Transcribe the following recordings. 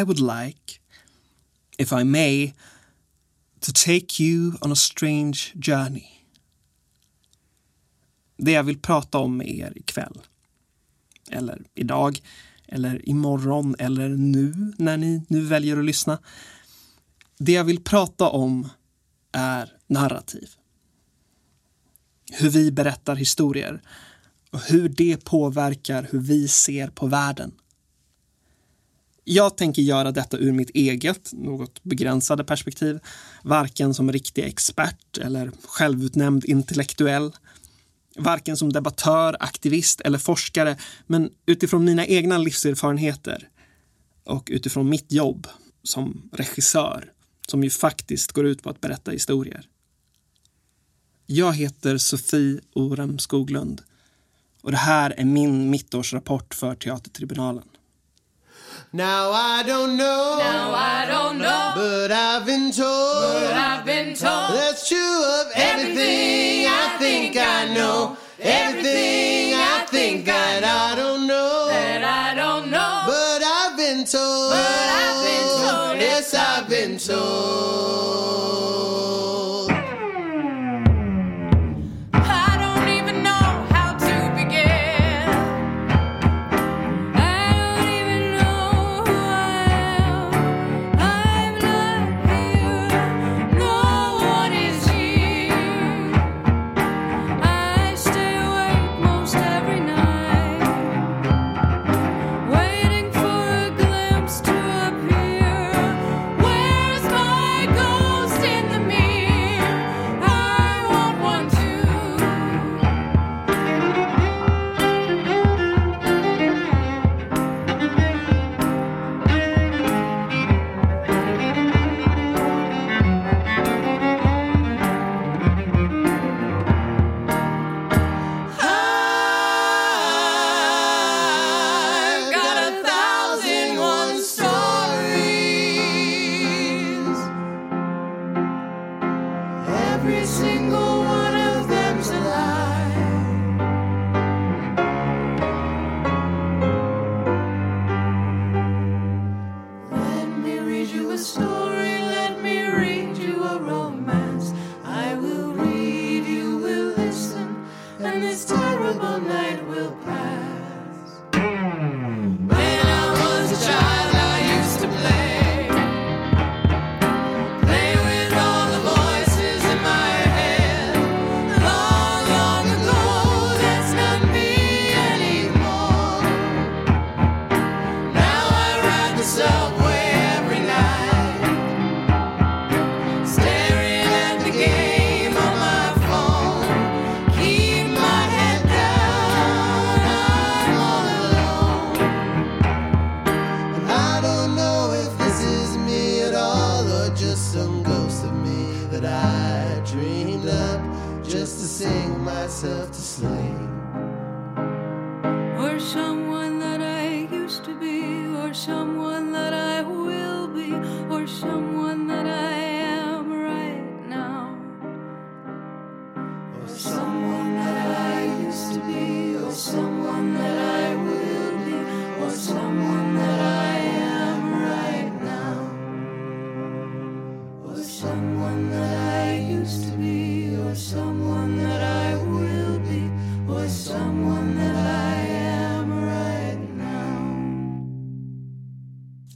I would like, if I may, to take you on a strange journey. Det jag vill prata om med er ikväll, eller idag, eller imorgon eller nu när ni nu väljer att lyssna. Det jag vill prata om är narrativ. Hur vi berättar historier och hur det påverkar hur vi ser på världen. Jag tänker göra detta ur mitt eget, något begränsade perspektiv, varken som riktig expert eller självutnämnd intellektuell, varken som debattör, aktivist eller forskare, men utifrån mina egna livserfarenheter och utifrån mitt jobb som regissör, som ju faktiskt går ut på att berätta historier. Jag heter Sofie Orem Skoglund och det här är min mittårsrapport för Teatertribunalen. Now I don't know. Now I don't know. But I've been told. But I've been told. That's true of everything I think I know. Everything I think that I don't know. That I don't know. But I've been told. But I've been told. Yes, I've been told.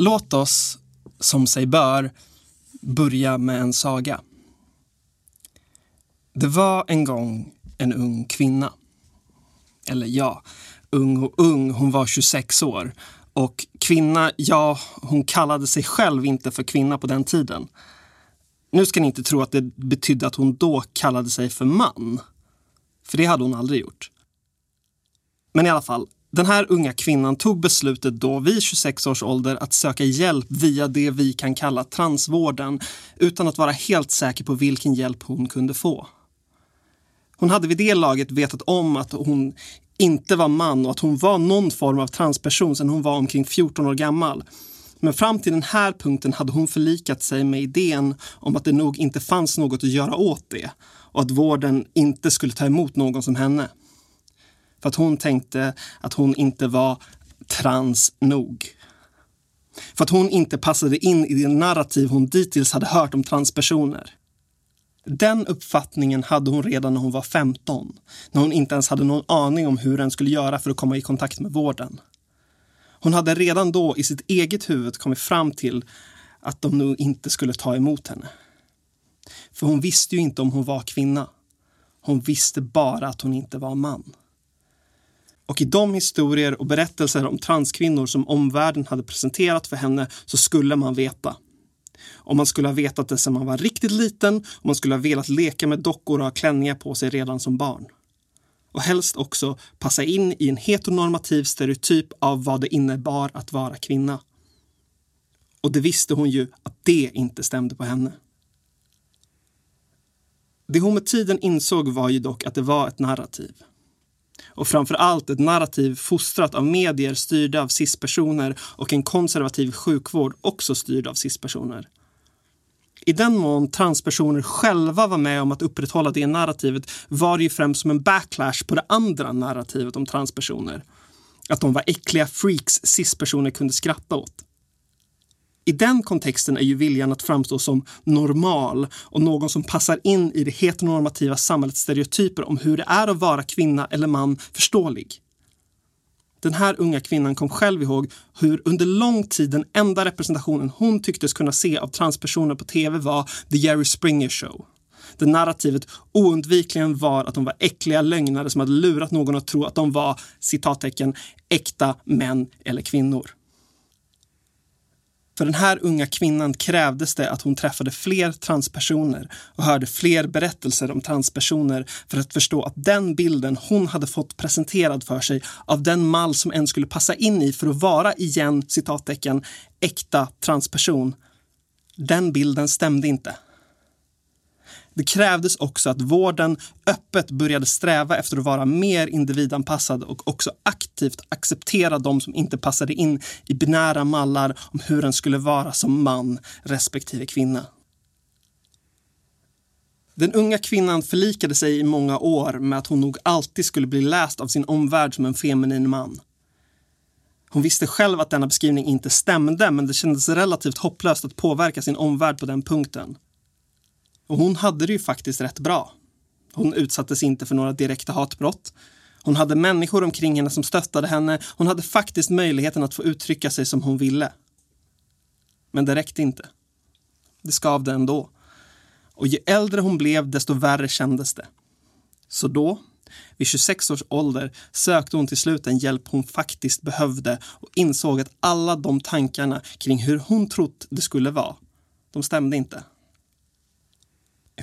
Låt oss, som sig bör, börja med en saga. Det var en gång en ung kvinna. Eller ja, ung och ung, hon var 26 år. Och kvinna, ja, hon kallade sig själv inte för kvinna på den tiden. Nu ska ni inte tro att det betydde att hon då kallade sig för man. För det hade hon aldrig gjort. Men i alla fall, den här unga kvinnan tog beslutet då vid 26 års ålder att söka hjälp via det vi kan kalla transvården utan att vara helt säker på vilken hjälp hon kunde få. Hon hade vid det laget vetat om att hon inte var man och att hon var någon form av transperson sedan hon var omkring 14 år gammal. Men fram till den här punkten hade hon förlikat sig med idén om att det nog inte fanns något att göra åt det och att vården inte skulle ta emot någon som henne. För att hon tänkte att hon inte var trans nog. För att hon inte passade in i det narrativ hon dittills hade hört om transpersoner. Den uppfattningen hade hon redan när hon var 15, när hon inte ens hade någon aning om hur den skulle göra för att komma i kontakt med vården. Hon hade redan då i sitt eget huvud kommit fram till att de nog inte skulle ta emot henne. För hon visste ju inte om hon var kvinna. Hon visste bara att hon inte var man. Och i de historier och berättelser om transkvinnor som omvärlden hade presenterat för henne så skulle man veta. Om man skulle ha vetat det sedan man var riktigt liten, om man skulle ha velat leka med dockor och ha klänningar på sig redan som barn. Och helst också passa in i en heteronormativ stereotyp av vad det innebar att vara kvinna. Och det visste hon ju att det inte stämde på henne. Det hon med tiden insåg var ju dock att det var ett narrativ. Och framför allt ett narrativ fostrat av medier styrda av cispersoner och en konservativ sjukvård också styrd av cispersoner. I den mån transpersoner själva var med om att upprätthålla det narrativet var det ju främst som en backlash på det andra narrativet om transpersoner. Att de var äckliga freaks cispersoner kunde skratta åt. I den kontexten är ju viljan att framstå som normal och någon som passar in i det heteronormativa samhällets stereotyper om hur det är att vara kvinna eller man förståelig. Den här unga kvinnan kom själv ihåg hur under lång tid den enda representationen hon tycktes kunna se av transpersoner på tv var The Jerry Springer Show. Där narrativet oundvikligen var att de var äckliga lögnare som hade lurat någon att tro att de var citattecken äkta män eller kvinnor. För den här unga kvinnan krävdes det att hon träffade fler transpersoner och hörde fler berättelser om transpersoner för att förstå att den bilden hon hade fått presenterad för sig av den mall som en skulle passa in i för att vara igen citattecken äkta transperson. Den bilden stämde inte. Det krävdes också att vården öppet började sträva efter att vara mer individanpassad och också aktivt acceptera de som inte passade in i binära mallar om hur den skulle vara som man respektive kvinna. Den unga kvinnan förlikade sig i många år med att hon nog alltid skulle bli läst av sin omvärld som en feminin man. Hon visste själv att denna beskrivning inte stämde men det kändes relativt hopplöst att påverka sin omvärld på den punkten. Och hon hade det ju faktiskt rätt bra. Hon utsattes inte för några direkta hatbrott. Hon hade människor omkring henne som stöttade henne. Hon hade faktiskt möjligheten att få uttrycka sig som hon ville. Men det räckte inte. Det skavde ändå. Och ju äldre hon blev, desto värre kändes det. Så då, vid 26 års ålder, sökte hon till slut den hjälp hon faktiskt behövde och insåg att alla de tankarna kring hur hon trott det skulle vara, de stämde inte.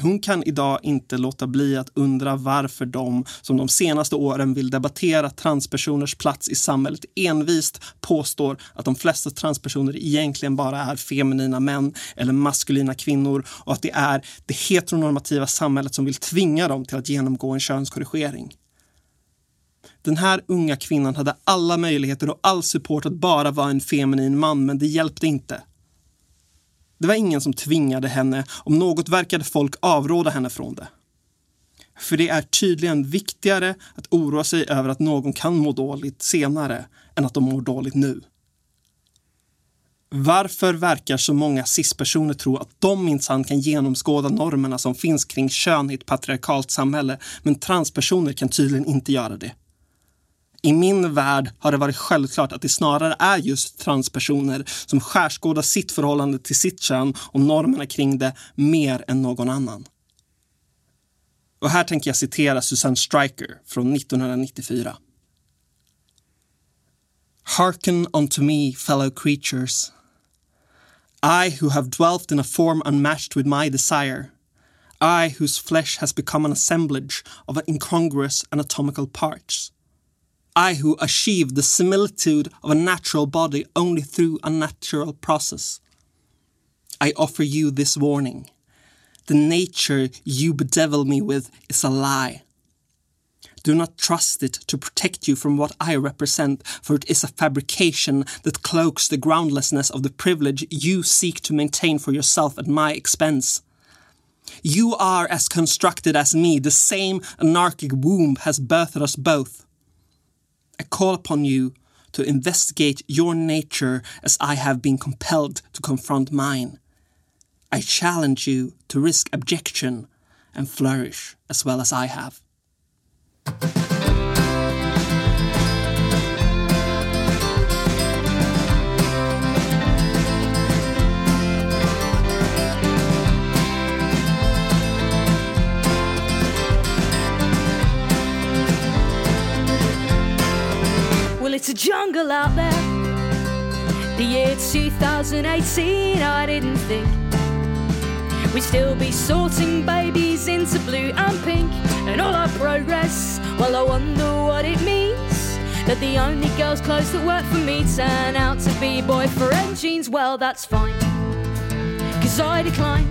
Hon kan idag inte låta bli att undra varför de som de senaste åren vill debattera transpersoners plats i samhället envist påstår att de flesta transpersoner egentligen bara är feminina män eller maskulina kvinnor och att det är det heteronormativa samhället som vill tvinga dem till att genomgå en könskorrigering. Den här unga kvinnan hade alla möjligheter och all support att bara vara en feminin man, men det hjälpte inte. Det var ingen som tvingade henne. Om något verkade folk avråda henne från det. För det är tydligen viktigare att oroa sig över att någon kan må dåligt senare än att de mår dåligt nu. Varför verkar så många cis-personer tro att de minsann kan genomskåda normerna som finns kring kön i ett patriarkalt samhälle, men transpersoner kan tydligen inte göra det? I min värld har det varit självklart att det snarare är just transpersoner som skärskådar sitt förhållande till sitt kön och normerna kring det mer än någon annan. Och här tänker jag citera Susanne Stryker från 1994. Hearken unto me, fellow creatures. I who have dwelt in a form unmatched with my desire. I whose flesh has become an assemblage of incongruous anatomical parts. I who achieve the similitude of a natural body only through a natural process. I offer you this warning. The nature you bedevil me with is a lie. Do not trust it to protect you from what I represent, for it is a fabrication that cloaks the groundlessness of the privilege you seek to maintain for yourself at my expense. You are as constructed as me, the same anarchic womb has birthed us both. I call upon you to investigate your nature as I have been compelled to confront mine. I challenge you to risk objection and flourish as well as I have. It's a jungle out there. The year 2018, I didn't think we'd still be sorting babies into blue and pink. And all our progress, well, I wonder what it means. That the only girls' clothes that work for me turn out to be boyfriend jeans. Well, that's fine, cause I decline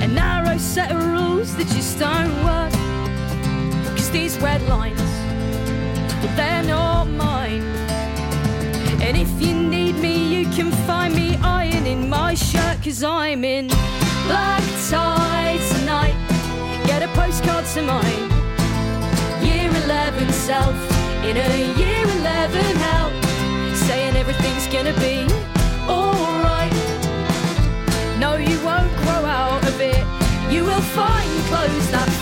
a narrow set of rules that just don't work. Cause these red lines but they're not mine. And if you need me, you can find me ironing my shirt, cause I'm in black tie tonight. Get a postcard to mine. Year 11 self in a year 11 hell, saying everything's gonna be alright. No, you won't grow out of it. You will find clothes that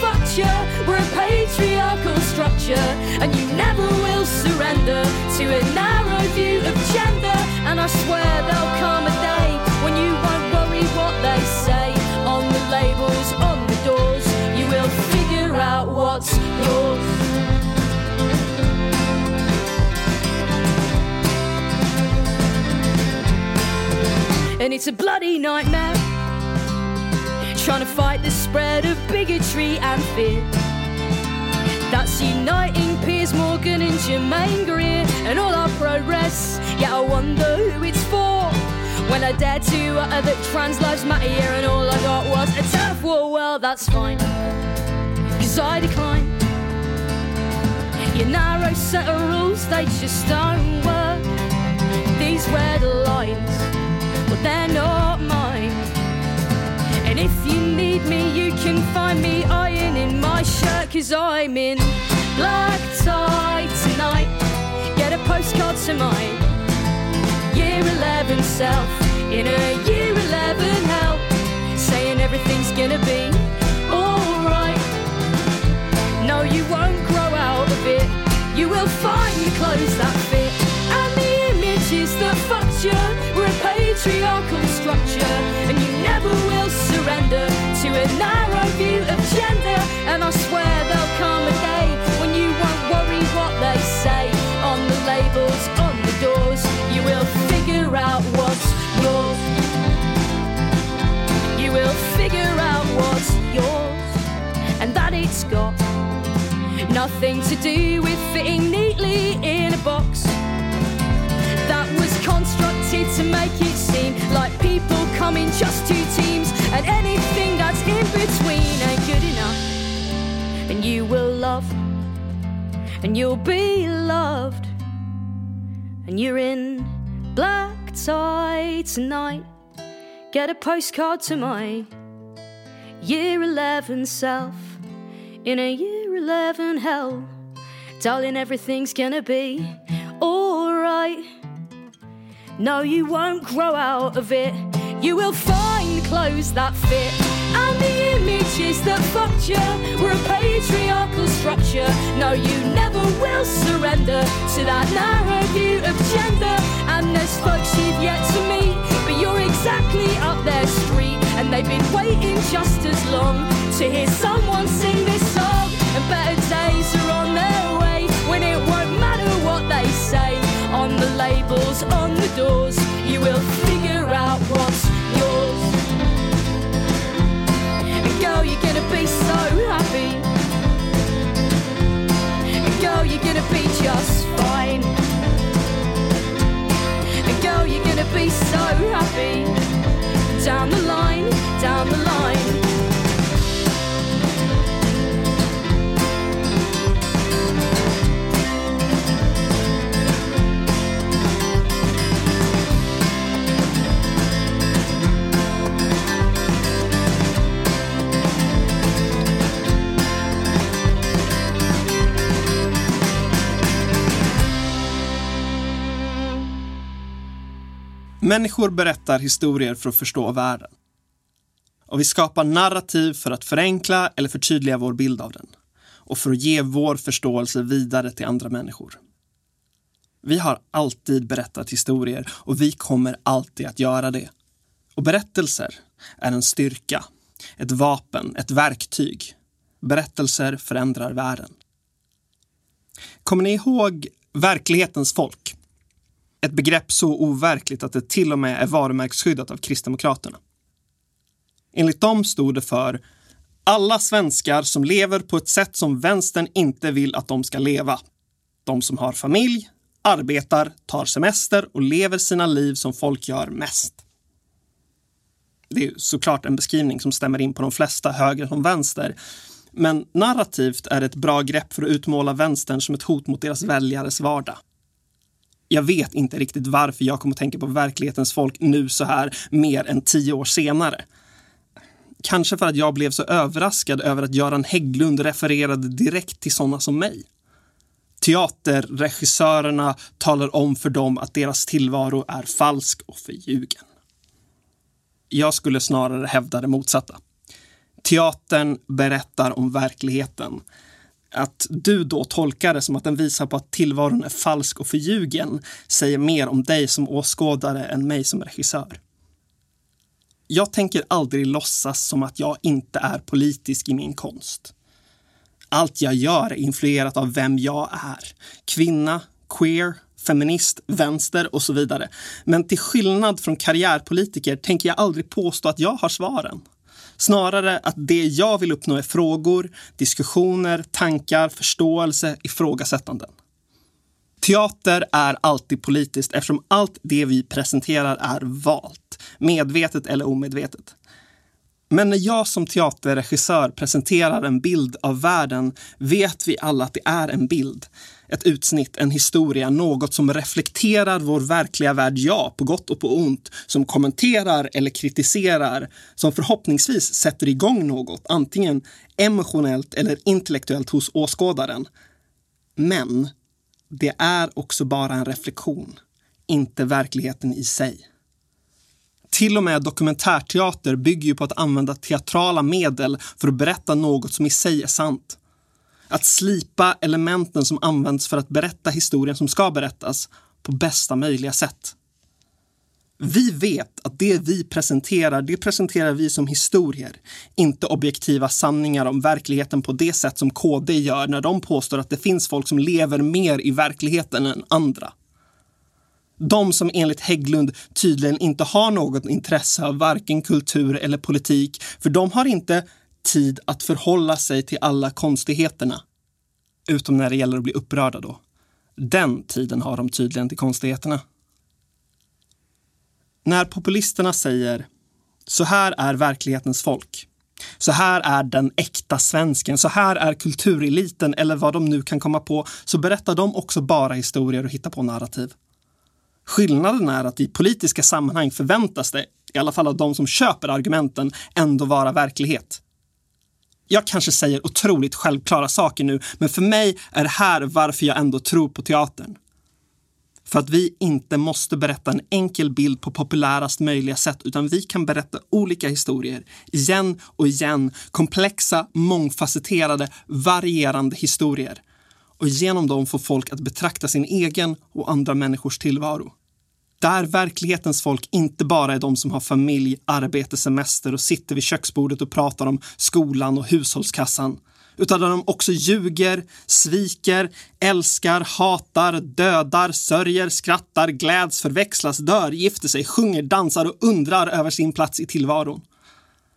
fucked you were a patriarchal structure. And you never will surrender to a narrow view of gender. And I swear there'll come a day when you won't worry what they say on the labels, on the doors. You will figure out what's yours. and it's a bloody nightmare. Trying to fight the spread of bigotry and fear. That's uniting Piers Morgan and Jermaine Greer and all our progress. Yeah, I wonder who it's for. When I dared to utter that trans lives matter, and all I got was a turf war. Well, that's fine, cause I decline. Your narrow set of rules, they just don't work. These red lines but they're not mine. If you need me, you can find me ironing my shirt, cause I'm in black tie tonight. Get a postcard to my Year 11 self in a year 11 hell, saying everything's gonna be alright. No, you won't grow out of it. You will find the clothes that fit and the images that fucked you patriarchal structure, and you never will surrender to a narrow view of gender. And I swear there'll come a day when you won't worry what they say on the labels, on the doors. You will figure out what's yours. You will figure out what's yours, and that it's got nothing to do with fitting neatly in a box make it seem like people come in just two teams and anything that's in between ain't good enough. And you will love, and you'll be loved, and you're in black tie tonight. Get a postcard to my year 11 self in a year 11 hell. Darling, everything's gonna be alright. No, you won't grow out of it. You will find clothes that fit. And the images that fucked you were a patriarchal structure. No, you never will surrender to that narrow view of gender. And there's folks you've yet to meet, but you're exactly up their street. And they've been waiting just as long to hear someone sing this song. And better the labels, on the doors. You will figure out what's yours. And girl, you're gonna be so happy. And girl, you're gonna be just fine. And girl, you're gonna be so happy. Down the line, down the line. Människor berättar historier för att förstå världen. Och vi skapar narrativ för att förenkla eller förtydliga vår bild av den. Och för att ge vår förståelse vidare till andra människor. Vi har alltid berättat historier och vi kommer alltid att göra det. Och berättelser är en styrka, ett vapen, ett verktyg. Berättelser förändrar världen. Kommer ni ihåg verklighetens folk? Ett begrepp så overkligt att det till och med är varumärkesskyddat av Kristdemokraterna. Enligt dem stod det för alla svenskar som lever på ett sätt som vänstern inte vill att de ska leva. De som har familj, arbetar, tar semester och lever sina liv som folk gör mest. Det är såklart en beskrivning som stämmer in på de flesta, höger som vänster. Men narrativt är det ett bra grepp för att utmåla vänstern som ett hot mot deras väljares vardag. Jag vet inte riktigt varför jag kommer att tänka på verklighetens folk nu så här mer än tio år senare. Kanske för att jag blev så överraskad över att Göran Hägglund refererade direkt till sådana som mig. Teaterregissörerna talar om för dem att deras tillvaro är falsk och förljugen. Jag skulle snarare hävda det motsatta. Teatern berättar om verkligheten. Att du då tolkar det som att den visar på att tillvaron är falsk och förljugen säger mer om dig som åskådare än mig som regissör. Jag tänker aldrig låtsas som att jag inte är politisk i min konst. Allt jag gör är influerat av vem jag är. Kvinna, queer, feminist, vänster och så vidare. Men till skillnad från karriärpolitiker tänker jag aldrig påstå att jag har svaren. Snarare att det jag vill uppnå är frågor, diskussioner, tankar, förståelse, ifrågasättanden. Teater är alltid politiskt eftersom allt det vi presenterar är valt, medvetet eller omedvetet. Men när jag som teaterregissör presenterar en bild av världen vet vi alla att det är en bild. Ett utsnitt, en historia, något som reflekterar vår verkliga värld, ja, på gott och på ont, som kommenterar eller kritiserar, som förhoppningsvis sätter igång något, antingen emotionellt eller intellektuellt hos åskådaren. Men det är också bara en reflektion, inte verkligheten i sig. Till och med dokumentärteater bygger ju på att använda teatrala medel för att berätta något som i sig är sant. Att slipa elementen som används för att berätta historien som ska berättas på bästa möjliga sätt. Vi vet att det vi presenterar, det presenterar vi som historier, inte objektiva sanningar om verkligheten på det sätt som KD gör när de påstår att det finns folk som lever mer i verkligheten än andra. De som enligt Hägglund tydligen inte har något intresse av varken kultur eller politik, för de har inte tid att förhålla sig till alla konstigheterna. Utom när det gäller att bli upprörda då. Den tiden har de tydligen till konstigheterna. När populisterna säger så här är verklighetens folk. Så här är den äkta svensken, så här är kultureliten eller vad de nu kan komma på, så berättar de också bara historier och hittar på narrativ. Skillnaden är att i politiska sammanhang förväntas det, i alla fall av de som köper argumenten, ändå vara verklighet. Jag kanske säger otroligt självklara saker nu, men för mig är det här varför jag ändå tror på teatern. För att vi inte måste berätta en enkel bild på populärast möjliga sätt, utan vi kan berätta olika historier igen och igen. Komplexa, mångfacetterade, varierande historier. Och genom dem få folk att betrakta sin egen och andra människors tillvaro. Där verklighetens folk inte bara är de som har familj, arbete, semester och sitter vid köksbordet och pratar om skolan och hushållskassan utan där de också ljuger, sviker, älskar, hatar, dödar, sörjer, skrattar, gläds, förväxlas, dör, gifter sig, sjunger, dansar och undrar över sin plats i tillvaron.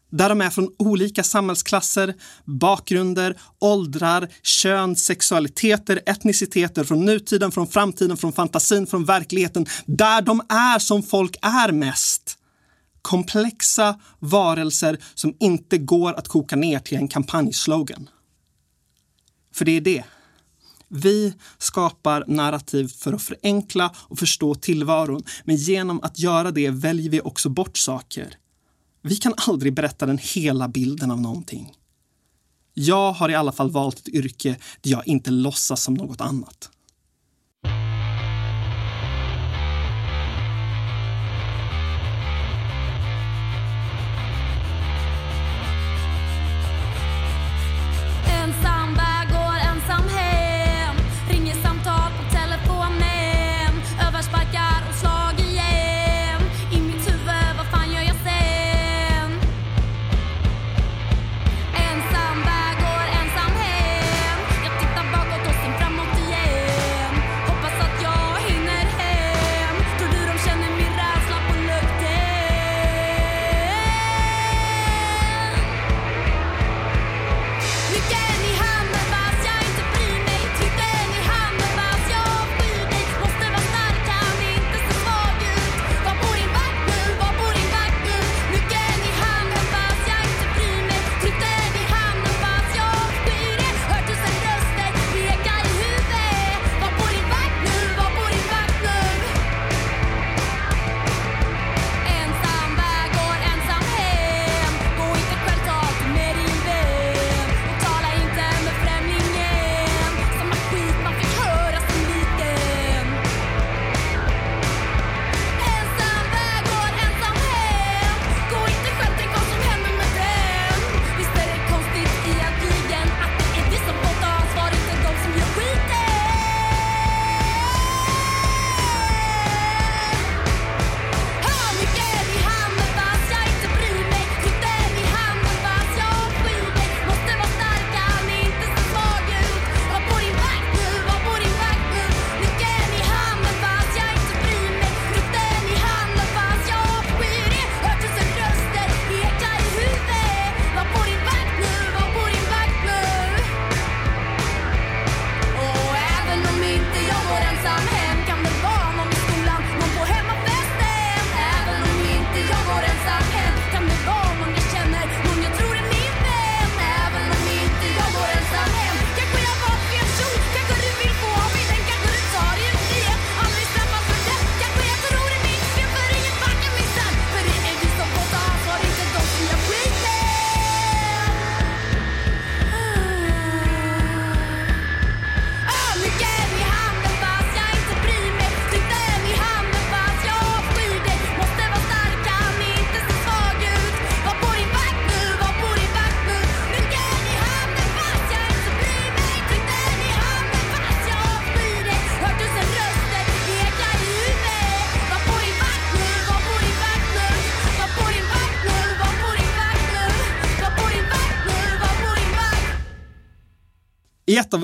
Där de är från olika samhällsklasser, bakgrunder, åldrar, kön, sexualiteter, etniciteter, från nutiden, från framtiden, från fantasin, från verkligheten. Där de är som folk är mest. Komplexa varelser som inte går att koka ner till en kampanjslogan. För det är det. Vi skapar narrativ för att förenkla och förstå tillvaron, men genom att göra det väljer vi också bort saker. Vi kan aldrig berätta den hela bilden av någonting. Jag har i alla fall valt ett yrke där jag inte låtsas som något annat.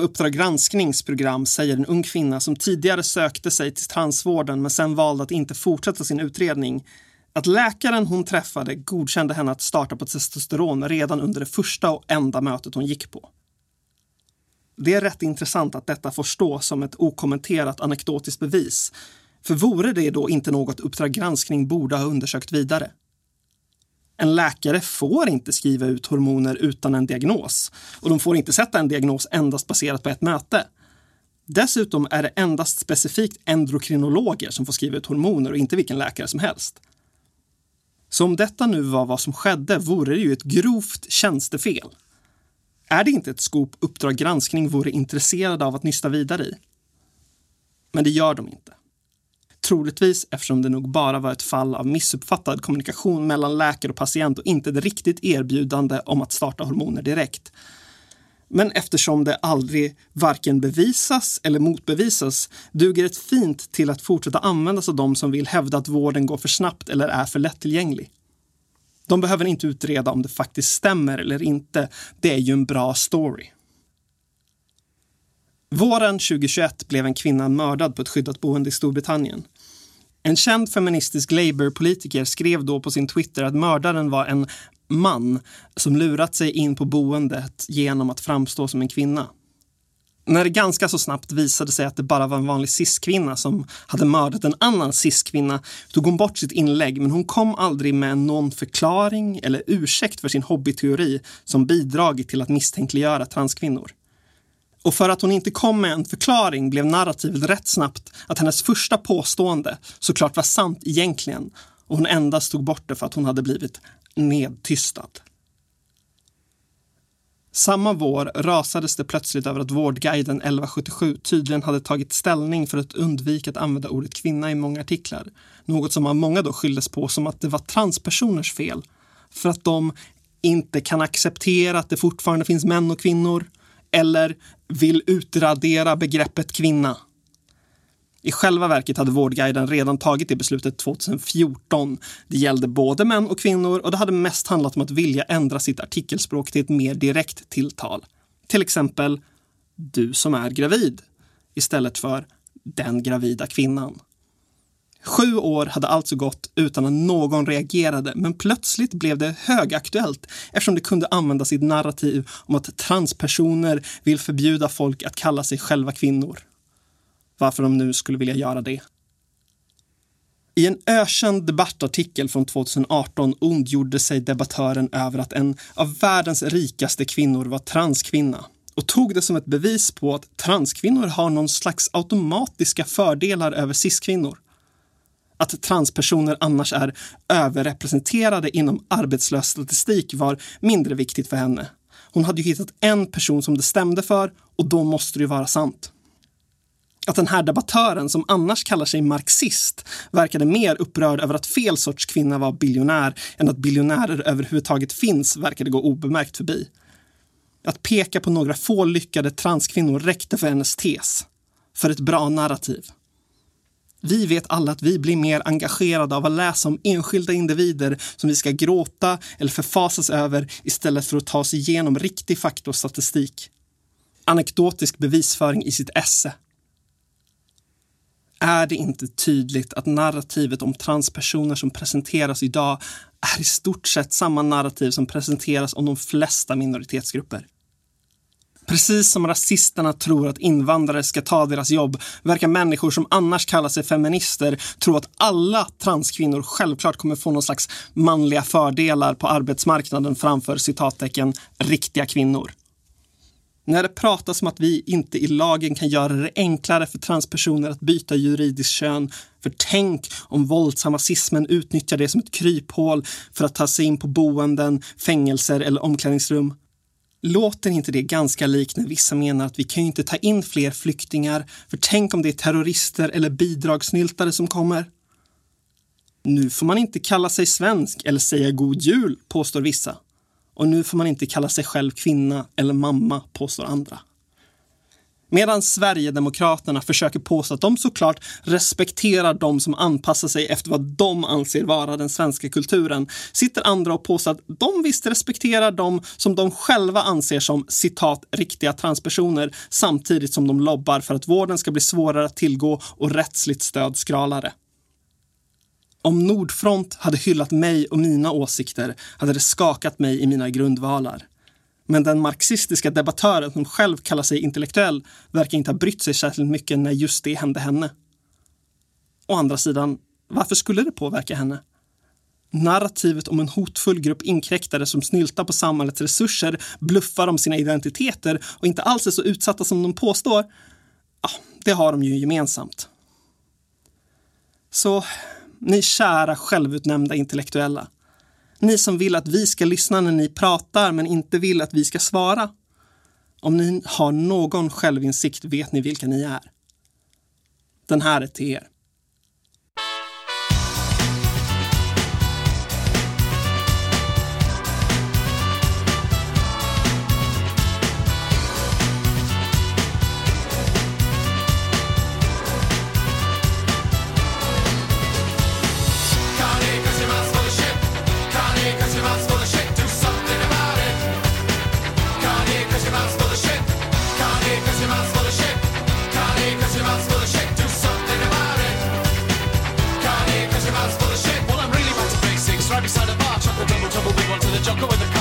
Uppdrag gransknings program säger en ung kvinna som tidigare sökte sig till transvården men sen valde att inte fortsätta sin utredning att läkaren hon träffade godkände henne att starta på testosteron redan under det första och enda mötet hon gick på. Det är rätt intressant att detta får stå som ett okommenterat anekdotiskt bevis. För vore det då inte något Uppdrag granskning borde ha undersökt vidare? En läkare får inte skriva ut hormoner utan en diagnos och de får inte sätta en diagnos endast baserat på ett möte. Dessutom är det endast specifikt endokrinologer som får skriva ut hormoner och inte vilken läkare som helst. Så om detta nu var vad som skedde vore det ju ett grovt tjänstefel. Är det inte ett skop Uppdrag granskning vore intresserade av att nysta vidare i? Men det gör de inte. Troligtvis eftersom det nog bara var ett fall av missuppfattad kommunikation mellan läkare och patient och inte ett riktigt erbjudande om att starta hormoner direkt. Men eftersom det aldrig varken bevisas eller motbevisas duger det fint till att fortsätta användas av de som vill hävda att vården går för snabbt eller är för lättillgänglig. De behöver inte utreda om det faktiskt stämmer eller inte. Det är ju en bra story. Våren 2021 blev en kvinna mördad på ett skyddat boende i Storbritannien. En känd feministisk Labour-politiker skrev då på sin Twitter att mördaren var en man som lurat sig in på boendet genom att framstå som en kvinna. När det ganska så snabbt visade sig att det bara var en vanlig cis-kvinna som hade mördat en annan cis-kvinna tog hon bort sitt inlägg men hon kom aldrig med någon förklaring eller ursäkt för sin hobbyteori som bidragit till att misstänkliggöra transkvinnor. Och för att hon inte kom med en förklaring blev narrativet rätt snabbt att hennes första påstående såklart var sant egentligen och hon endast tog bort det för att hon hade blivit nedtystad. Samma vår rasades det plötsligt över att Vårdguiden 1177 tydligen hade tagit ställning för att undvika att använda ordet kvinna i många artiklar. Något som av många då skylldes på som att det var transpersoners fel. För att de inte kan acceptera att det fortfarande finns män och kvinnor eller vill utradera begreppet kvinna. I själva verket hade Vårdguiden redan tagit det beslutet 2014. Det gällde både män och kvinnor och det hade mest handlat om att vilja ändra sitt artikelspråk till ett mer direkt tilltal. Till exempel du som är gravid istället för den gravida kvinnan. Sju år hade alltså gått utan att någon reagerade men plötsligt blev det högaktuellt eftersom det kunde användas i ett narrativ om att transpersoner vill förbjuda folk att kalla sig själva kvinnor varför de nu skulle vilja göra det. I en ökänd debattartikel från 2018 ondgjorde sig debattören över att en av världens rikaste kvinnor var transkvinna och tog det som ett bevis på att transkvinnor har någon slags automatiska fördelar över cis-kvinnor. Att transpersoner annars är överrepresenterade inom arbetslös statistik var mindre viktigt för henne. Hon hade ju hittat en person som det stämde för och då måste det ju vara sant att den här debattören, som annars kallar sig marxist, verkade mer upprörd över att fel sorts kvinna var biljonär än att biljonärer överhuvudtaget finns verkade gå obemärkt förbi. Att peka på några få lyckade transkvinnor räckte för hennes tes. För ett bra narrativ. Vi vet alla att vi blir mer engagerade av att läsa om enskilda individer som vi ska gråta eller förfasas över istället för att ta oss igenom riktig fakta och statistik. Anekdotisk bevisföring i sitt esse är det inte tydligt att narrativet om transpersoner som presenteras idag är i stort sett samma narrativ som presenteras om de flesta minoritetsgrupper. Precis som rasisterna tror att invandrare ska ta deras jobb verkar människor som annars kallar sig feminister tro att alla transkvinnor självklart kommer få någon slags manliga fördelar på arbetsmarknaden framför citattecken riktiga kvinnor. När det pratas om att vi inte i lagen kan göra det enklare för transpersoner att byta juridiskt kön. För tänk om våldsamma cismen utnyttjar det som ett kryphål för att ta sig in på boenden, fängelser eller omklädningsrum. Låter inte det ganska likt när vissa menar att vi kan ju inte ta in fler flyktingar för tänk om det är terrorister eller bidragsnyltare som kommer? Nu får man inte kalla sig svensk eller säga god jul, påstår vissa. Och nu får man inte kalla sig själv kvinna eller mamma, påstår andra. Medan Sverigedemokraterna försöker påstå att de såklart respekterar de som anpassar sig efter vad de anser vara den svenska kulturen, sitter andra och påstår att de visst respekterar de som de själva anser som citat riktiga transpersoner samtidigt som de lobbar för att vården ska bli svårare att tillgå och rättsligt stöd skralare. Om Nordfront hade hyllat mig och mina åsikter hade det skakat mig i mina grundvalar. Men den marxistiska debattören som själv kallar sig intellektuell verkar inte ha brytt sig särskilt mycket när just det hände henne. Å andra sidan, varför skulle det påverka henne? Narrativet om en hotfull grupp inkräktare som snyltar på samhällets resurser, bluffar om sina identiteter och inte alls är så utsatta som de påstår, ja, det har de ju gemensamt. Så, ni kära självutnämnda intellektuella. Ni som vill att vi ska lyssna när ni pratar men inte vill att vi ska svara. Om ni har någon självinsikt vet ni vilka ni är. Den här är till er. Jocko with the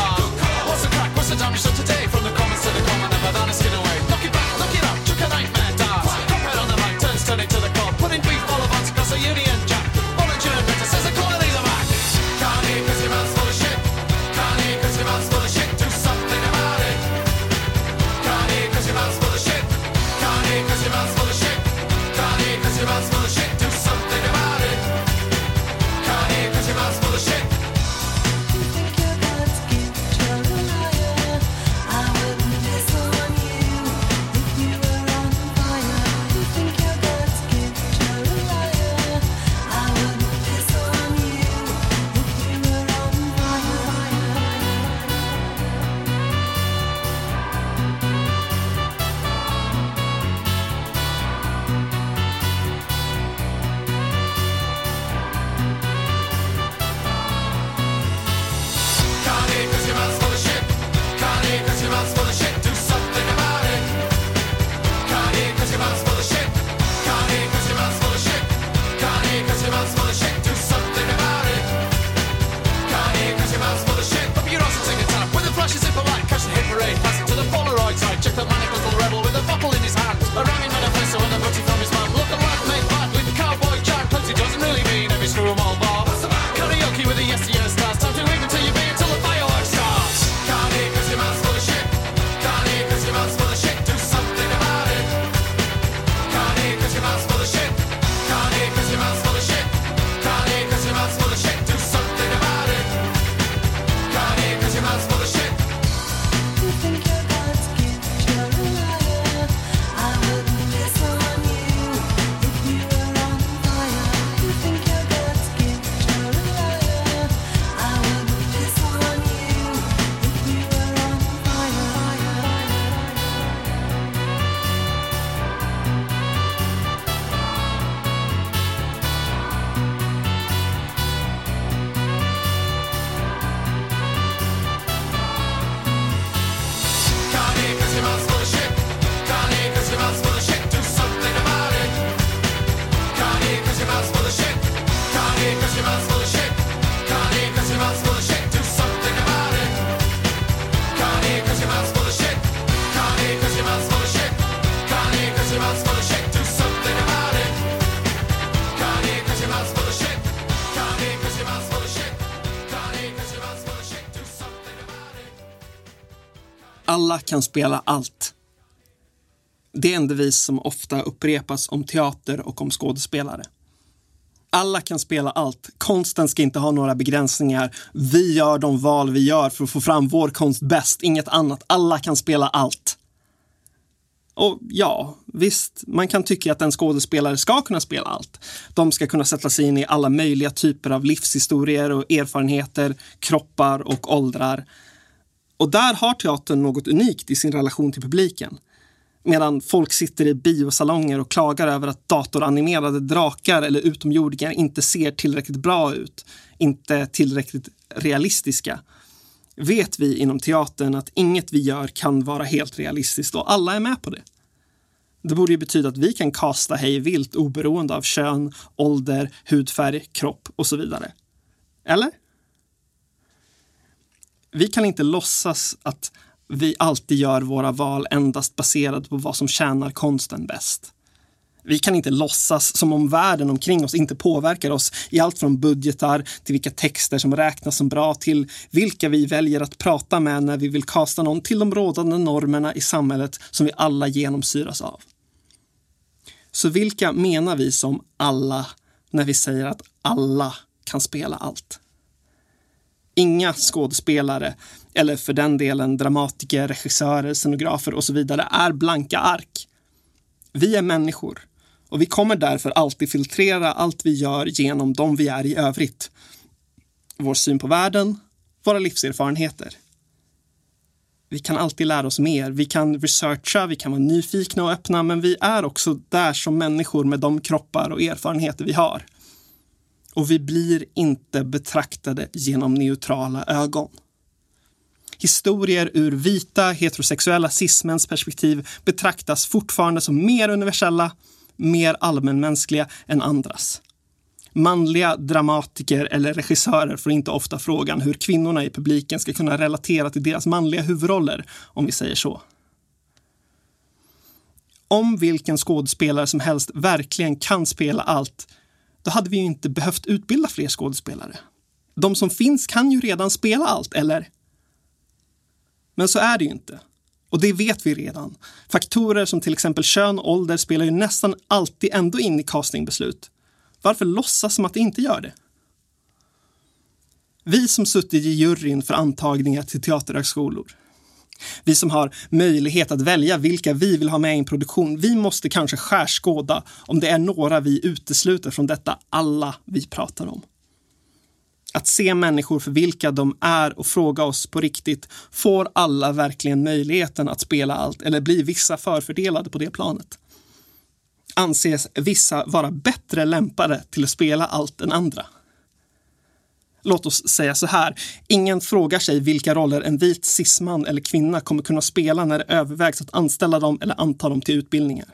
alla kan spela allt. Det är en devis som ofta upprepas om teater och om skådespelare. Alla kan spela allt. Konsten ska inte ha några begränsningar. Vi gör de val vi gör för att få fram vår konst bäst, inget annat. Alla kan spela allt. Och ja, visst, man kan tycka att en skådespelare ska kunna spela allt. De ska kunna sätta sig in i alla möjliga typer av livshistorier och erfarenheter, kroppar och åldrar. Och där har teatern något unikt i sin relation till publiken. Medan folk sitter i biosalonger och klagar över att datoranimerade drakar eller utomjordingar inte ser tillräckligt bra ut, inte tillräckligt realistiska, vet vi inom teatern att inget vi gör kan vara helt realistiskt och alla är med på det. Det borde ju betyda att vi kan kasta hej vilt oberoende av kön, ålder, hudfärg, kropp och så vidare. Eller? Vi kan inte låtsas att vi alltid gör våra val endast baserat på vad som tjänar konsten bäst. Vi kan inte låtsas som om världen omkring oss inte påverkar oss i allt från budgetar till vilka texter som räknas som bra till vilka vi väljer att prata med när vi vill kasta någon till de rådande normerna i samhället som vi alla genomsyras av. Så vilka menar vi som alla när vi säger att alla kan spela allt? Inga skådespelare, eller för den delen dramatiker, regissörer, scenografer och så vidare, är blanka ark. Vi är människor och vi kommer därför alltid filtrera allt vi gör genom de vi är i övrigt. Vår syn på världen, våra livserfarenheter. Vi kan alltid lära oss mer. Vi kan researcha, vi kan vara nyfikna och öppna, men vi är också där som människor med de kroppar och erfarenheter vi har. Och vi blir inte betraktade genom neutrala ögon. Historier ur vita heterosexuella cismens perspektiv betraktas fortfarande som mer universella, mer allmänmänskliga än andras. Manliga dramatiker eller regissörer får inte ofta frågan hur kvinnorna i publiken ska kunna relatera till deras manliga huvudroller, om vi säger så. Om vilken skådespelare som helst verkligen kan spela allt, då hade vi ju inte behövt utbilda fler skådespelare. De som finns kan ju redan spela allt, eller? Men så är det ju inte. Och det vet vi redan. Faktorer som till exempel kön och ålder spelar ju nästan alltid ändå in i castingbeslut. Varför låtsas som att det inte gör det? Vi som suttit i juryn för antagningar till teaterhögskolor. Vi som har möjlighet att välja vilka vi vill ha med i en produktion. Vi måste kanske skärskåda om det är några vi utesluter från detta alla vi pratar om. Att se människor för vilka de är och fråga oss på riktigt, får alla verkligen möjligheten att spela allt eller blir vissa förfördelade på det planet? Anses vissa vara bättre lämpade till att spela allt än andra? Låt oss säga så här. Ingen frågar sig vilka roller en vit cisman eller kvinna kommer kunna spela när det övervägs att anställa dem eller anta dem till utbildningar.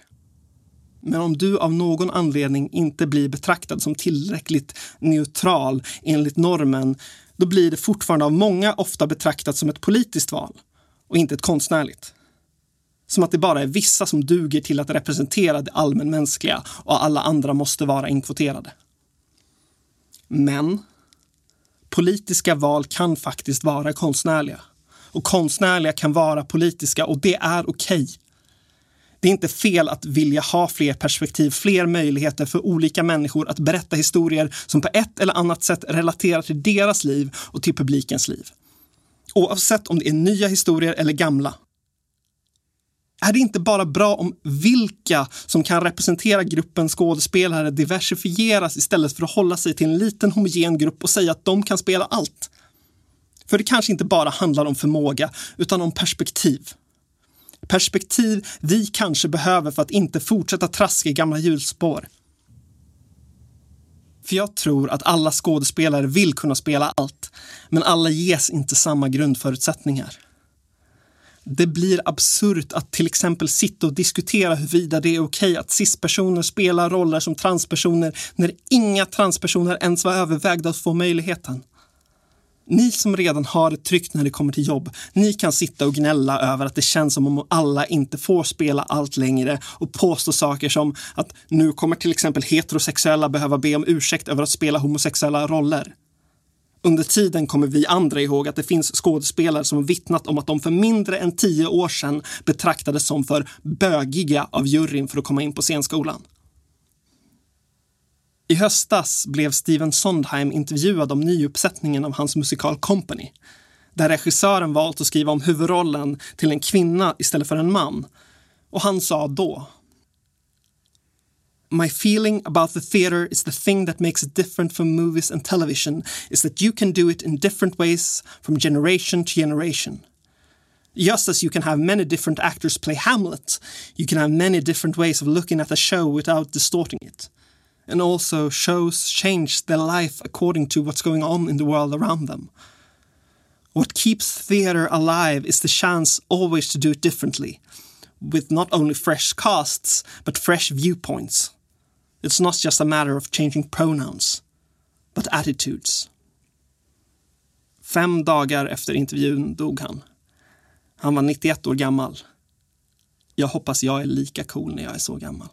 Men om du av någon anledning inte blir betraktad som tillräckligt neutral enligt normen, då blir det fortfarande av många ofta betraktat som ett politiskt val och inte ett konstnärligt. Som att det bara är vissa som duger till att representera det allmänmänskliga och alla andra måste vara inkvoterade. Men politiska val kan faktiskt vara konstnärliga. Och konstnärliga kan vara politiska och det är okej. Okay. Det är inte fel att vilja ha fler perspektiv, fler möjligheter för olika människor att berätta historier som på ett eller annat sätt relaterar till deras liv och till publikens liv. Oavsett om det är nya historier eller gamla. Är det inte bara bra om vilka som kan representera gruppen skådespelare diversifieras istället för att hålla sig till en liten homogen grupp och säga att de kan spela allt? För det kanske inte bara handlar om förmåga, utan om perspektiv. Perspektiv vi kanske behöver för att inte fortsätta traska i gamla hjulspår. För jag tror att alla skådespelare vill kunna spela allt, men alla ges inte samma grundförutsättningar. Det blir absurt att till exempel sitta och diskutera huruvida det är okej att cispersoner spelar roller som transpersoner när inga transpersoner ens var övervägda att få möjligheten. Ni som redan har det tryggt när det kommer till jobb, ni kan sitta och gnälla över att det känns som om alla inte får spela allt längre och påstå saker som att nu kommer till exempel heterosexuella behöva be om ursäkt över att spela homosexuella roller. Under tiden kommer vi andra ihåg att det finns skådespelare som vittnat om att de för mindre än tio år sedan betraktades som för bögiga av juryn för att komma in på scenskolan. I höstas blev Steven Sondheim intervjuad om nyuppsättningen av hans musikal Company, där regissören valt att skriva om huvudrollen till en kvinna istället för en man. Och han sa då My feeling about the theater is the thing that makes it different from movies and television is that you can do it in different ways from generation to generation. Just as you can have many different actors play Hamlet, you can have many different ways of looking at a show without distorting it. And also, shows change their life according to what's going on in the world around them. What keeps theatre alive is the chance always to do it differently, with not only fresh casts, but fresh viewpoints. It's not just a matter of changing pronouns, but attitudes. Fem dagar efter intervjun dog han. Han var 91 år gammal. Jag hoppas jag är lika cool när jag är så gammal.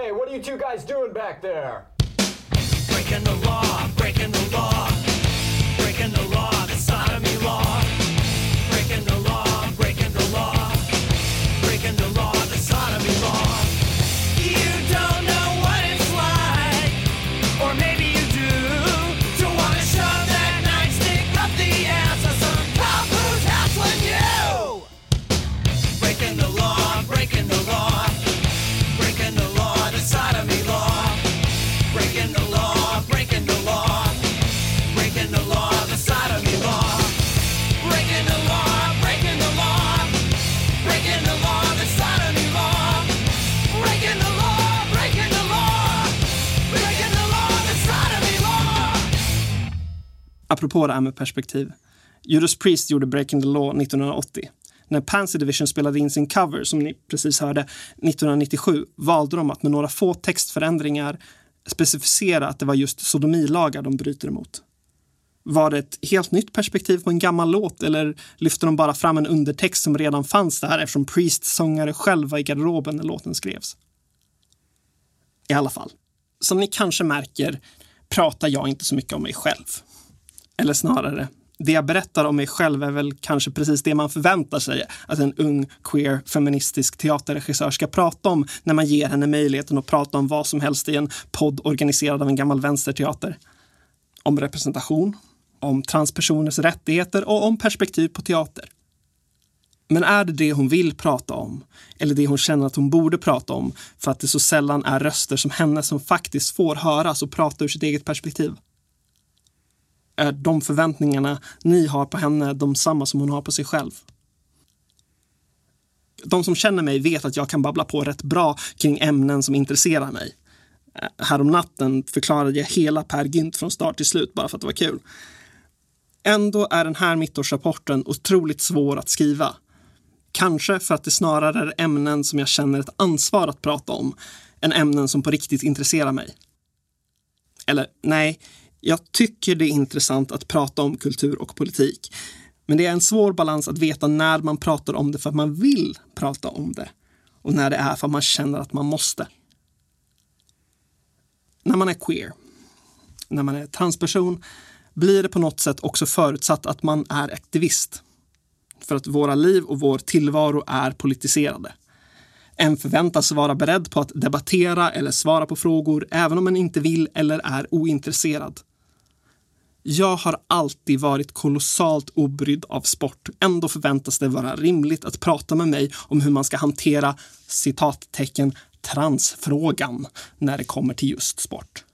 Hey, what are you two guys doing back there? Breaking the law, breaking the law, breaking the law, the sodomy law. Apropå det här med perspektiv. Judas Priest gjorde Breaking the Law 1980. När Pansy Division spelade in sin cover, som ni precis hörde, 1997 valde de att med några få textförändringar specificera att det var just sodomilagar de bryter emot. Var det ett helt nytt perspektiv på en gammal låt eller lyfte de bara fram en undertext som redan fanns där eftersom Priests sångare själv var i garderoben när låten skrevs? I alla fall, som ni kanske märker pratar jag inte så mycket om mig själv. Eller snarare, det jag berättar om mig själv är väl kanske precis det man förväntar sig att en ung, queer, feministisk teaterregissör ska prata om när man ger henne möjligheten att prata om vad som helst i en podd organiserad av en gammal vänsterteater. Om representation, om transpersoners rättigheter och om perspektiv på teater. Men är det det hon vill prata om? Eller det hon känner att hon borde prata om för att det så sällan är röster som henne som faktiskt får höras och prata ur sitt eget perspektiv? Är de förväntningarna ni har på henne de samma som hon har på sig själv? De som känner mig vet att jag kan babbla på rätt bra kring ämnen som intresserar mig. Eh, Häromnatten natten förklarade jag hela Per Gynt från start till slut bara för att det var kul. Ändå är den här mittårsrapporten otroligt svår att skriva. Kanske för att det snarare är ämnen som jag känner ett ansvar att prata om än ämnen som på riktigt intresserar mig. Eller nej, jag tycker det är intressant att prata om kultur och politik. Men det är en svår balans att veta när man pratar om det för att man vill prata om det och när det är för att man känner att man måste. När man är queer, när man är transperson, blir det på något sätt också förutsatt att man är aktivist. För att våra liv och vår tillvaro är politiserade. En förväntas vara beredd på att debattera eller svara på frågor även om en inte vill eller är ointresserad. Jag har alltid varit kolossalt obrydd av sport. Ändå förväntas det vara rimligt att prata med mig om hur man ska hantera citattecken transfrågan när det kommer till just sport.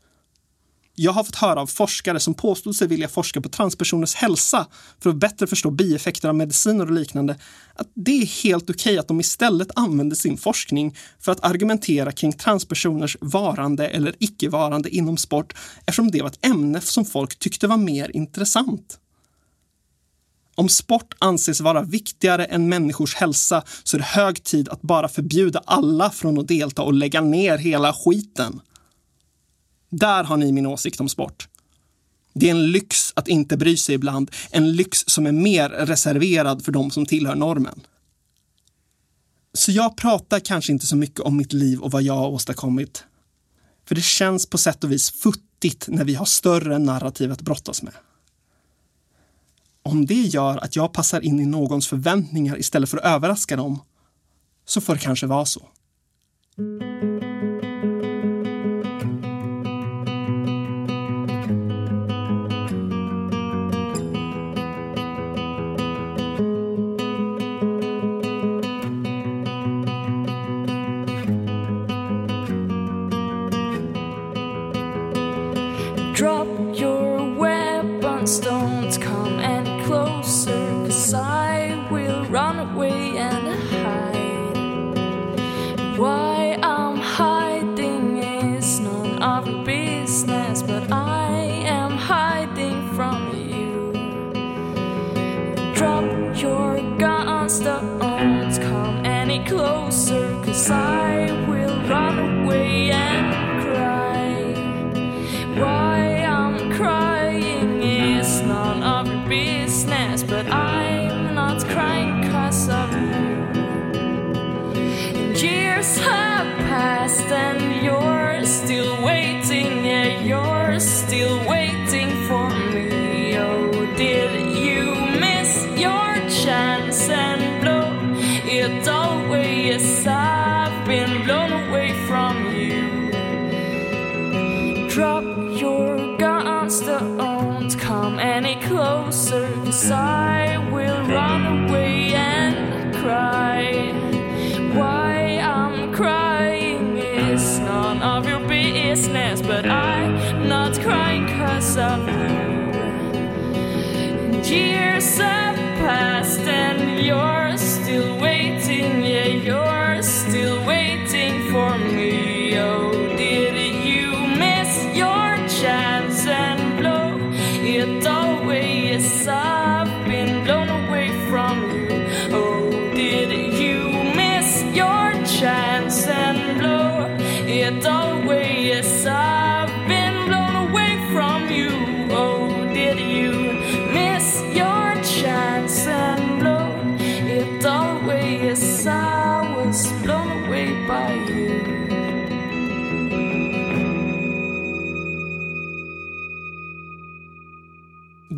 Jag har fått höra av forskare som påstod sig vilja forska på transpersoners hälsa för att bättre förstå bieffekter av mediciner och liknande, att det är helt okej att de istället använder sin forskning för att argumentera kring transpersoners varande eller icke-varande inom sport eftersom det var ett ämne som folk tyckte var mer intressant. Om sport anses vara viktigare än människors hälsa så är det hög tid att bara förbjuda alla från att delta och lägga ner hela skiten. Där har ni min åsikt om sport. Det är en lyx att inte bry sig ibland, en lyx som är mer reserverad för de som tillhör normen. Så jag pratar kanske inte så mycket om mitt liv och vad jag har åstadkommit. För det känns på sätt och vis futtigt när vi har större narrativ att brottas med. Om det gör att jag passar in i någons förväntningar istället för att överraska dem, så får det kanske vara så.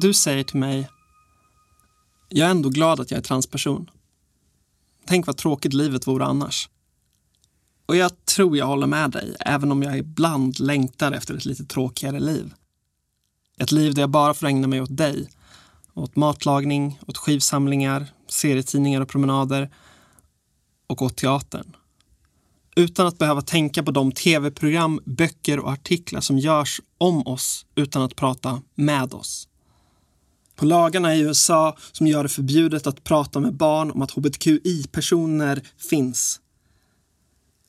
Du säger till mig, jag är ändå glad att jag är transperson. Tänk vad tråkigt livet vore annars. Och jag tror jag håller med dig, även om jag ibland längtar efter ett lite tråkigare liv. Ett liv där jag bara får ägna mig åt dig. Åt matlagning, åt skivsamlingar, serietidningar och promenader och åt teatern. Utan att behöva tänka på de tv-program, böcker och artiklar som görs om oss utan att prata med oss. På lagarna i USA som gör det förbjudet att prata med barn om att hbtqi-personer finns.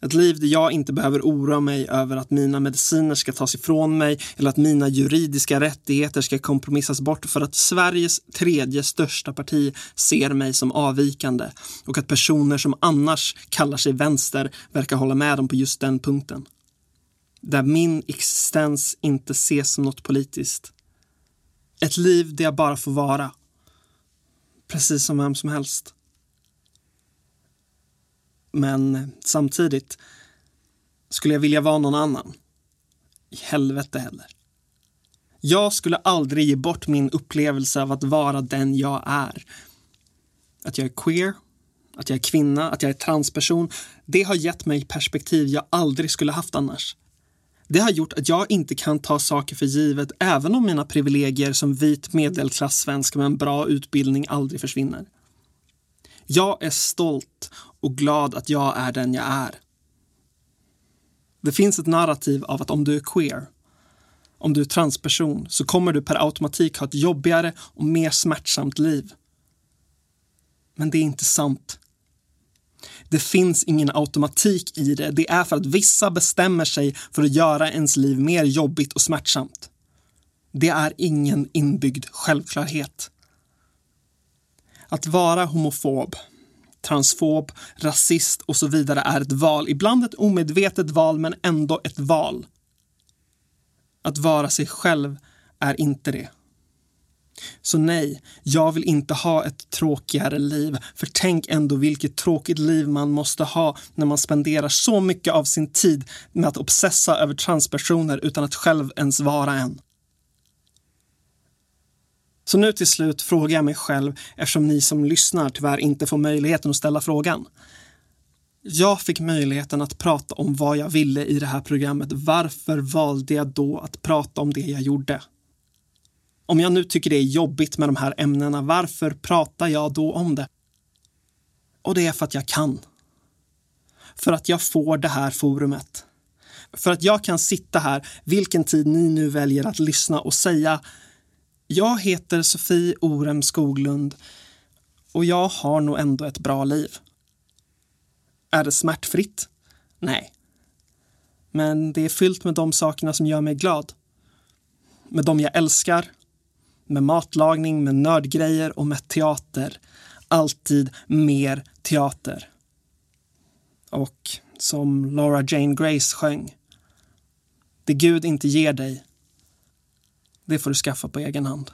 Ett liv där jag inte behöver oroa mig över att mina mediciner ska tas ifrån mig eller att mina juridiska rättigheter ska kompromissas bort för att Sveriges tredje största parti ser mig som avvikande och att personer som annars kallar sig vänster verkar hålla med dem på just den punkten. Där min existens inte ses som något politiskt. Ett liv där jag bara får vara. precis som vem som helst. Men samtidigt, skulle jag vilja vara någon annan? I helvete heller. Jag skulle aldrig ge bort min upplevelse av att vara den jag är. Att jag är queer, att jag är kvinna, att jag är transperson. Det har gett mig perspektiv jag aldrig skulle haft annars. Det har gjort att jag inte kan ta saker för givet även om mina privilegier som vit medelklassvensk med en bra utbildning aldrig försvinner. Jag är stolt och glad att jag är den jag är. Det finns ett narrativ av att om du är queer, om du är transperson, så kommer du per automatik ha ett jobbigare och mer smärtsamt liv. Men det är inte sant. Det finns ingen automatik i det. Det är för att vissa bestämmer sig för att göra ens liv mer jobbigt och smärtsamt. Det är ingen inbyggd självklarhet. Att vara homofob, transfob, rasist och så vidare är ett val. Ibland ett omedvetet val, men ändå ett val. Att vara sig själv är inte det. Så nej, jag vill inte ha ett tråkigare liv. För tänk ändå vilket tråkigt liv man måste ha när man spenderar så mycket av sin tid med att obsessa över transpersoner utan att själv ens vara en. Så nu till slut frågar jag mig själv, eftersom ni som lyssnar tyvärr inte får möjligheten att ställa frågan. Jag fick möjligheten att prata om vad jag ville i det här programmet. Varför valde jag då att prata om det jag gjorde? Om jag nu tycker det är jobbigt med de här ämnena, varför pratar jag då om det? Och det är för att jag kan. För att jag får det här forumet. För att jag kan sitta här, vilken tid ni nu väljer att lyssna och säga Jag heter Sofie Orem Skoglund och jag har nog ändå ett bra liv. Är det smärtfritt? Nej. Men det är fyllt med de sakerna som gör mig glad. Med de jag älskar, med matlagning, med nördgrejer och med teater. Alltid mer teater. Och som Laura Jane Grace sjöng. Det Gud inte ger dig, det får du skaffa på egen hand.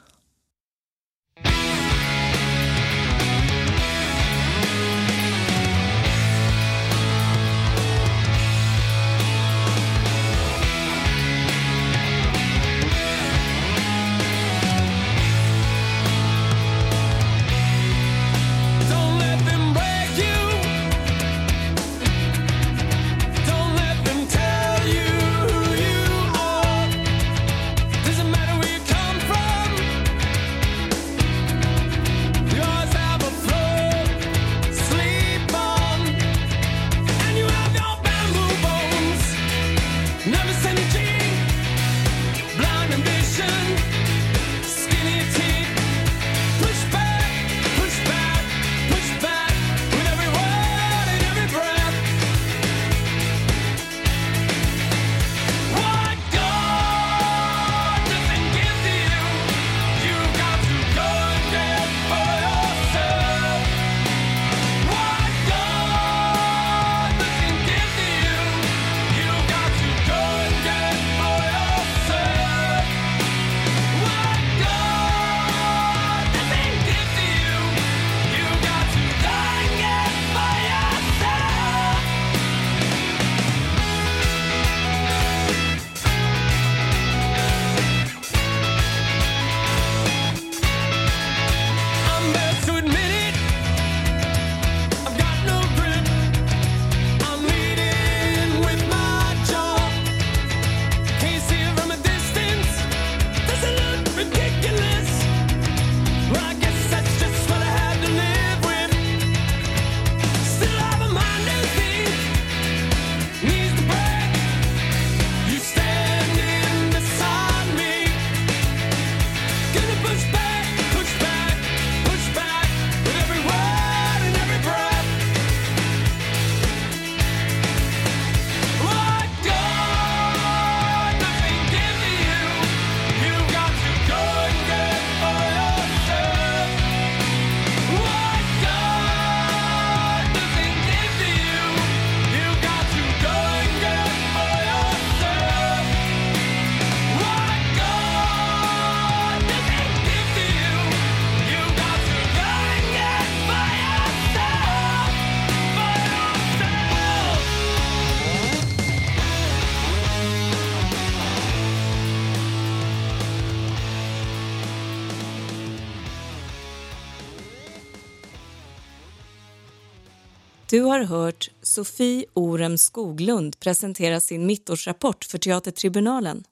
Du har hört Sofie Orem Skoglund presentera sin mittårsrapport för Teatertribunalen.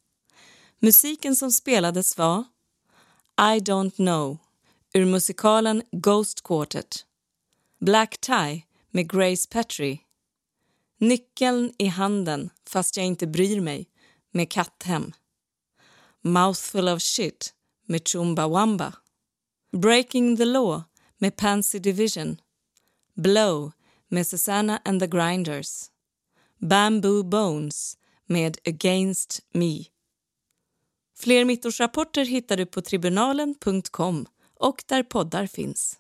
Musiken som spelades var I don't know ur musikalen Ghost Quartet Black Tie med Grace Petrie Nyckeln i handen fast jag inte bryr mig med Katthem Mouthful of shit med Chumbawamba Breaking the law med Pansy Division Blow med Susanna and the Grinders Bamboo Bones med Against Me Fler mittårsrapporter hittar du på tribunalen.com och där poddar finns.